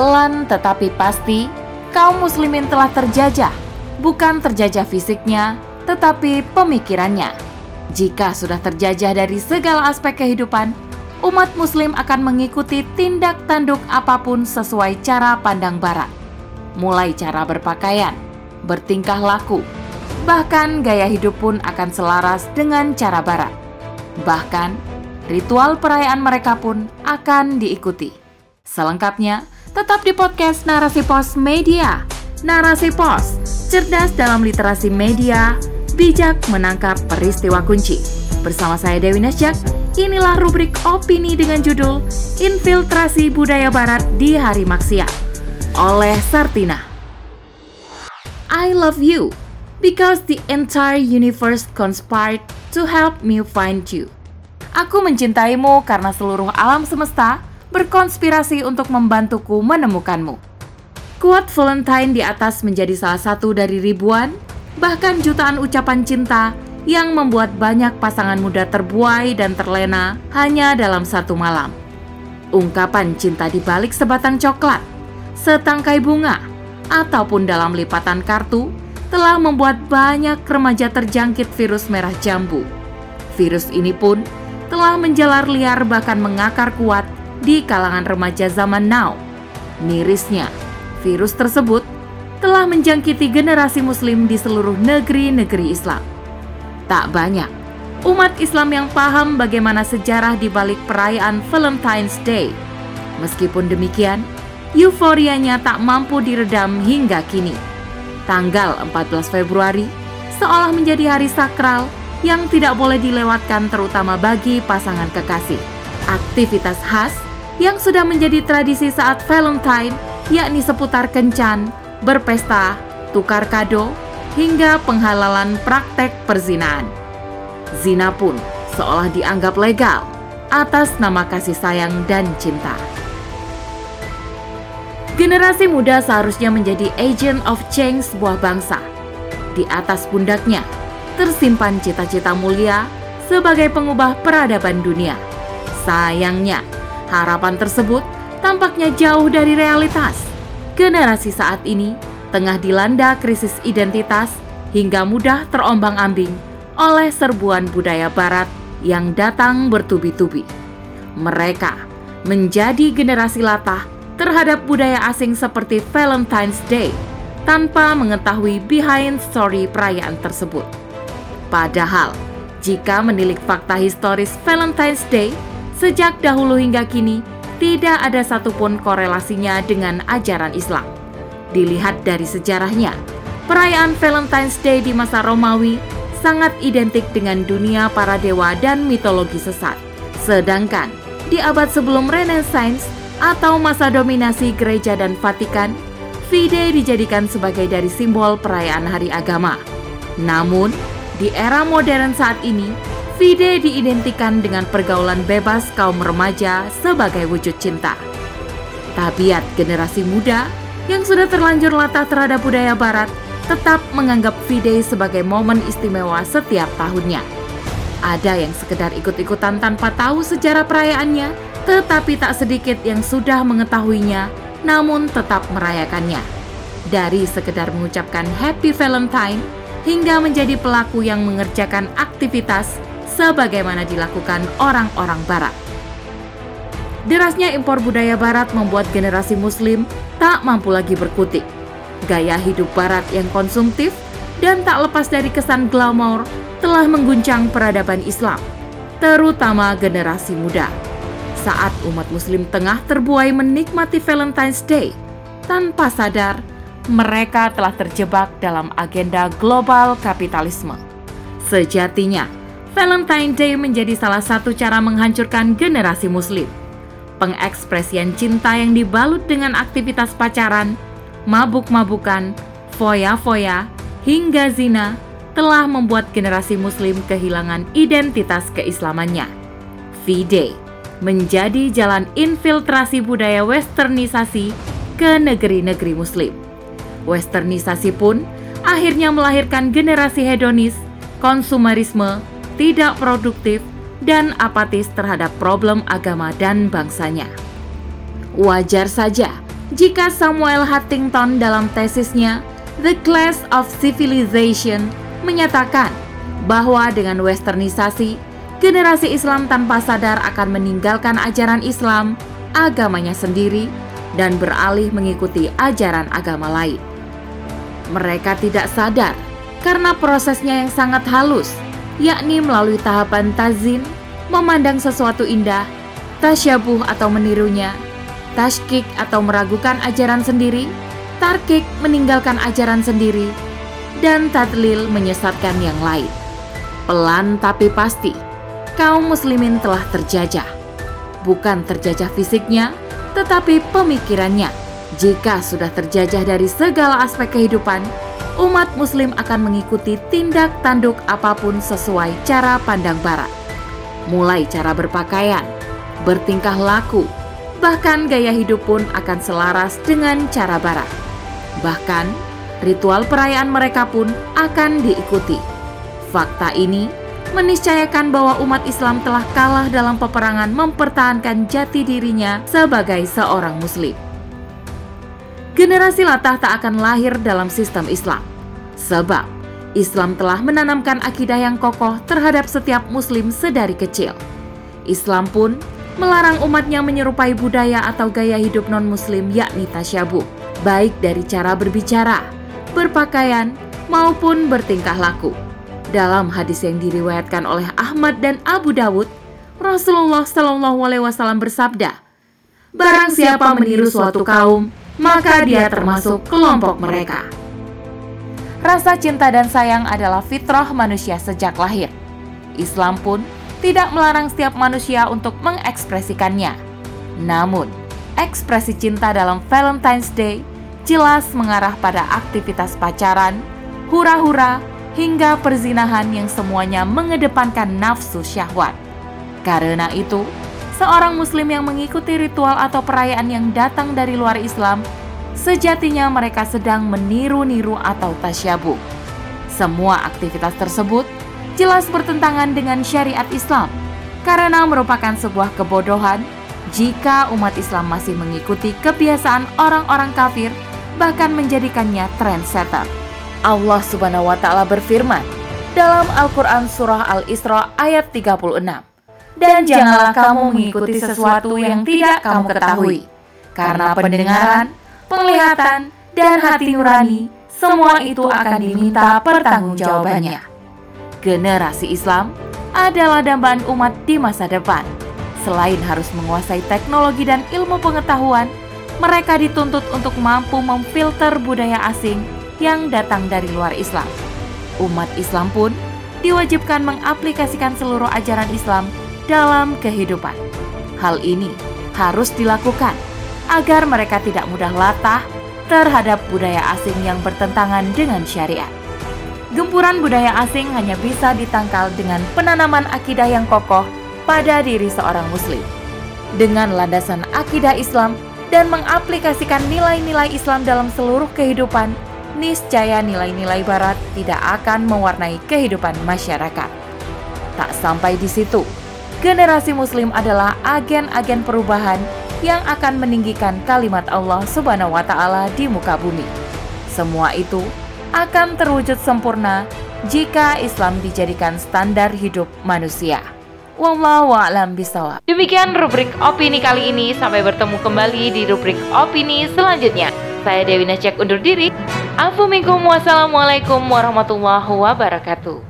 Pelan tetapi pasti, kaum muslimin telah terjajah, bukan terjajah fisiknya, tetapi pemikirannya. Jika sudah terjajah dari segala aspek kehidupan, umat muslim akan mengikuti tindak tanduk apa pun sesuai cara pandang barat. Mulai cara berpakaian, bertingkah laku, bahkan gaya hidup pun akan selaras dengan cara barat. Bahkan, ritual perayaan mereka pun akan diikuti. Selengkapnya, tetap di podcast Narasi Pos Media. Narasi Pos, cerdas dalam literasi media, bijak menangkap peristiwa kunci. Bersama saya Dewi Nasjak, inilah rubrik opini dengan judul Infiltrasi Budaya Barat di Hari Maksiat oleh Sartina. I love you because the entire universe conspired to help me find you. Aku mencintaimu karena seluruh alam semesta berkonspirasi untuk membantuku menemukanmu. Quote Valentine di atas menjadi salah satu dari ribuan, bahkan jutaan ucapan cinta yang membuat banyak pasangan muda terbuai dan terlena hanya dalam satu malam. Ungkapan cinta di balik sebatang coklat, setangkai bunga, ataupun dalam lipatan kartu telah membuat banyak remaja terjangkit virus merah jambu. Virus ini pun telah menjalar liar bahkan mengakar kuat di kalangan remaja zaman now. Mirisnya, virus tersebut telah menjangkiti generasi muslim di seluruh negeri-negeri Islam. Tak banyak umat Islam yang paham bagaimana sejarah di balik perayaan Valentine's Day. Meskipun demikian, euforianya tak mampu diredam hingga kini. Tanggal 14 Februari seolah menjadi hari sakral yang tidak boleh dilewatkan terutama bagi pasangan kekasih. Aktivitas khas yang sudah menjadi tradisi saat Valentine, yakni seputar kencan, berpesta, tukar kado, hingga penghalalan praktek perzinaan. Zina pun seolah dianggap legal atas nama kasih sayang dan cinta. Generasi muda seharusnya menjadi agent of change sebuah bangsa. Di atas pundaknya tersimpan cita-cita mulia sebagai pengubah peradaban dunia. Sayangnya, Harapan tersebut tampaknya jauh dari realitas. Generasi saat ini tengah dilanda krisis identitas hingga mudah terombang-ambing oleh serbuan budaya barat yang datang bertubi-tubi. Mereka menjadi generasi latah terhadap budaya asing seperti Valentine's Day tanpa mengetahui behind story perayaan tersebut. Padahal, jika menilik fakta historis Valentine's Day, sejak dahulu hingga kini tidak ada satupun korelasinya dengan ajaran Islam. Dilihat dari sejarahnya, perayaan Valentine's Day di masa Romawi sangat identik dengan dunia para dewa dan mitologi sesat. Sedangkan di abad sebelum Renaissance atau masa dominasi gereja dan Vatikan, V-Day dijadikan sebagai dari simbol perayaan hari agama. Namun, di era modern saat ini, Fide diidentikan dengan pergaulan bebas kaum remaja sebagai wujud cinta. Tabiat generasi muda yang sudah terlanjur latah terhadap budaya barat tetap menganggap Fide sebagai momen istimewa setiap tahunnya. Ada yang sekedar ikut-ikutan tanpa tahu sejarah perayaannya, tetapi tak sedikit yang sudah mengetahuinya namun tetap merayakannya. Dari sekedar mengucapkan Happy Valentine hingga menjadi pelaku yang mengerjakan aktivitas sebagaimana dilakukan orang-orang Barat. Derasnya impor budaya Barat membuat generasi Muslim tak mampu lagi berkutik. Gaya hidup Barat yang konsumtif dan tak lepas dari kesan glamor telah mengguncang peradaban Islam, terutama generasi muda. Saat umat Muslim tengah terbuai menikmati Valentine's Day, tanpa sadar mereka telah terjebak dalam agenda global kapitalisme. Sejatinya, Valentine Day menjadi salah satu cara menghancurkan generasi muslim. Pengekspresian cinta yang dibalut dengan aktivitas pacaran, mabuk-mabukan, foya-foya, hingga zina telah membuat generasi muslim kehilangan identitas keislamannya. V-Day menjadi jalan infiltrasi budaya westernisasi ke negeri-negeri muslim. Westernisasi pun akhirnya melahirkan generasi hedonis, konsumerisme, tidak produktif, dan apatis terhadap problem agama dan bangsanya. Wajar saja jika Samuel Huntington dalam tesisnya The Class of Civilization menyatakan bahwa dengan westernisasi, generasi Islam tanpa sadar akan meninggalkan ajaran Islam, agamanya sendiri, dan beralih mengikuti ajaran agama lain. Mereka tidak sadar karena prosesnya yang sangat halus, yakni melalui tahapan tazin, memandang sesuatu indah, tasyabuh atau menirunya, tashkik atau meragukan ajaran sendiri, tarkik meninggalkan ajaran sendiri, dan tadlil menyesatkan yang lain. Pelan tapi pasti, kaum muslimin telah terjajah. Bukan terjajah fisiknya, tetapi pemikirannya. Jika sudah terjajah dari segala aspek kehidupan, umat muslim akan mengikuti tindak tanduk apa pun sesuai cara pandang barat. Mulai cara berpakaian, bertingkah laku, bahkan gaya hidup pun akan selaras dengan cara barat. Bahkan, ritual perayaan mereka pun akan diikuti. Fakta ini meniscayakan bahwa umat Islam telah kalah dalam peperangan mempertahankan jati dirinya sebagai seorang muslim. Generasi latah tak akan lahir dalam sistem Islam. Sebab Islam telah menanamkan akidah yang kokoh terhadap setiap muslim sedari kecil. Islam pun melarang umatnya menyerupai budaya atau gaya hidup non-muslim yakni tasyabuh, baik dari cara berbicara, berpakaian, maupun bertingkah laku. Dalam hadis yang diriwayatkan oleh Ahmad dan Abu Dawud, Rasulullah Shallallahu Alaihi Wasallam bersabda, "Barang siapa meniru suatu kaum, maka dia termasuk kelompok mereka." Rasa cinta dan sayang adalah fitrah manusia sejak lahir. Islam pun tidak melarang setiap manusia untuk mengekspresikannya. Namun, ekspresi cinta dalam Valentine's Day jelas mengarah pada aktivitas pacaran, hura-hura, hingga perzinahan yang semuanya mengedepankan nafsu syahwat. Karena itu, seorang muslim yang mengikuti ritual atau perayaan yang datang dari luar Islam Sejatinya mereka sedang meniru-niru atau tasyabuh. Semua aktivitas tersebut jelas bertentangan dengan syariat Islam karena merupakan sebuah kebodohan jika umat Islam masih mengikuti kebiasaan orang-orang kafir bahkan menjadikannya trendsetter. Allah Subhanahu wa taala berfirman dalam Al-Qur'an surah Al-Isra ayat 36. Dan janganlah kamu mengikuti sesuatu yang tidak kamu ketahui, karena pendengaran penglihatan, dan hati nurani, semua itu akan diminta pertanggungjawabannya. Generasi Islam adalah dambaan umat di masa depan. Selain harus menguasai teknologi dan ilmu pengetahuan, mereka dituntut untuk mampu memfilter budaya asing yang datang dari luar Islam. Umat Islam pun diwajibkan mengaplikasikan seluruh ajaran Islam dalam kehidupan. Hal ini harus dilakukan agar mereka tidak mudah latah terhadap budaya asing yang bertentangan dengan syariat. Gempuran budaya asing hanya bisa ditangkal dengan penanaman akidah yang kokoh pada diri seorang muslim. Dengan landasan akidah Islam dan mengaplikasikan nilai-nilai Islam dalam seluruh kehidupan, niscaya nilai-nilai barat tidak akan mewarnai kehidupan masyarakat. Tak sampai di situ, generasi muslim adalah agen-agen perubahan yang akan meninggikan kalimat Allah Subhanahu wa taala di muka bumi. Semua itu akan terwujud sempurna jika Islam dijadikan standar hidup manusia. Wallahu a'lam bishawab. Demikian rubrik opini kali ini. Sampai bertemu kembali di rubrik opini selanjutnya. Saya Dewi Najak undur diri. Assalamualaikum warahmatullahi wabarakatuh.